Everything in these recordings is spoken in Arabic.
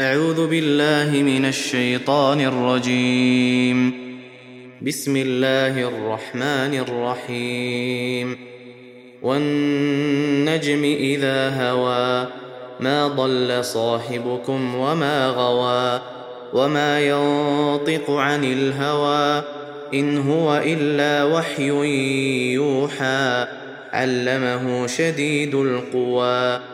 أعوذ بالله من الشيطان الرجيم. بسم الله الرحمن الرحيم. والنجم إذا هوى ما ضل صاحبكم وما غوى وما ينطق عن الهوى إن هو إلا وحي يوحى علمه شديد القوى.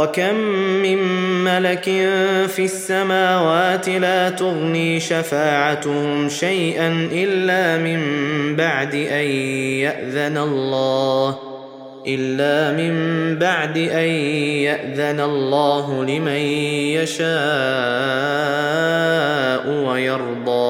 وكم من ملك في السماوات لا تغني شفاعتهم شيئا إلا من بعد أن يأذن الله إلا من بعد أن يأذن الله لمن يشاء ويرضى.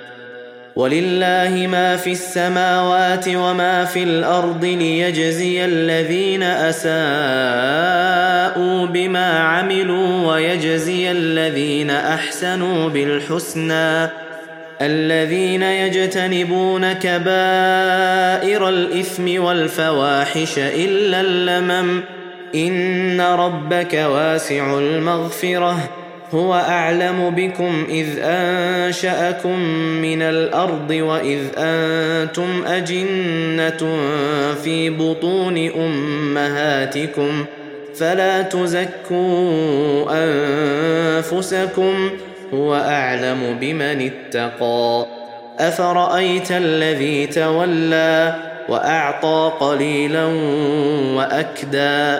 ولله ما في السماوات وما في الأرض ليجزي الذين أساءوا بما عملوا ويجزي الذين أحسنوا بالحسنى. الذين يجتنبون كبائر الإثم والفواحش إلا اللمم. إن ربك واسع المغفرة. هو أعلم بكم إذ أنشأكم من الأرض وإذ أنتم أجنة في بطون أمهاتكم فلا تزكوا أنفسكم هو أعلم بمن اتقى أفرأيت الذي تولى وأعطى قليلا وأكدى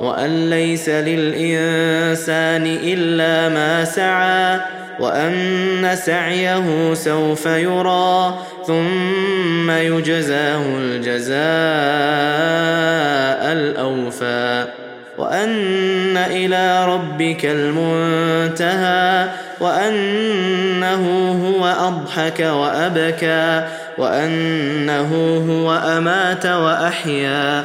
وأن ليس للإنسان إلا ما سعى وأن سعيه سوف يرى ثم يجزاه الجزاء الأوفى. وأن إلى ربك المنتهى وأنه هو أضحك وأبكى وأنه هو أمات وأحيا.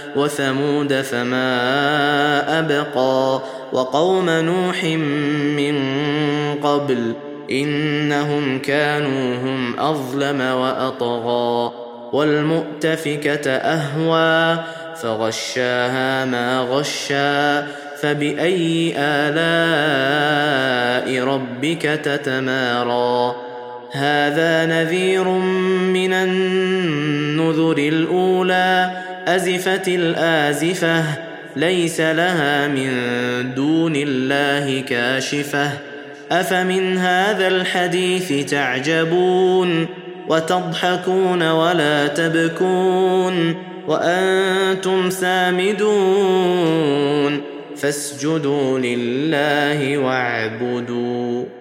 وثمود فما أبقى وقوم نوح من قبل إنهم كانوا هم أظلم وأطغى والمؤتفكة أهوى فغشاها ما غشا فبأي آلاء ربك تتمارى هذا نذير من النذر الأولى أزفت الآزفة ليس لها من دون الله كاشفة. أفمن هذا الحديث تعجبون؟ وتضحكون ولا تبكون؟ وأنتم سامدون؟ فاسجدوا لله واعبدوا.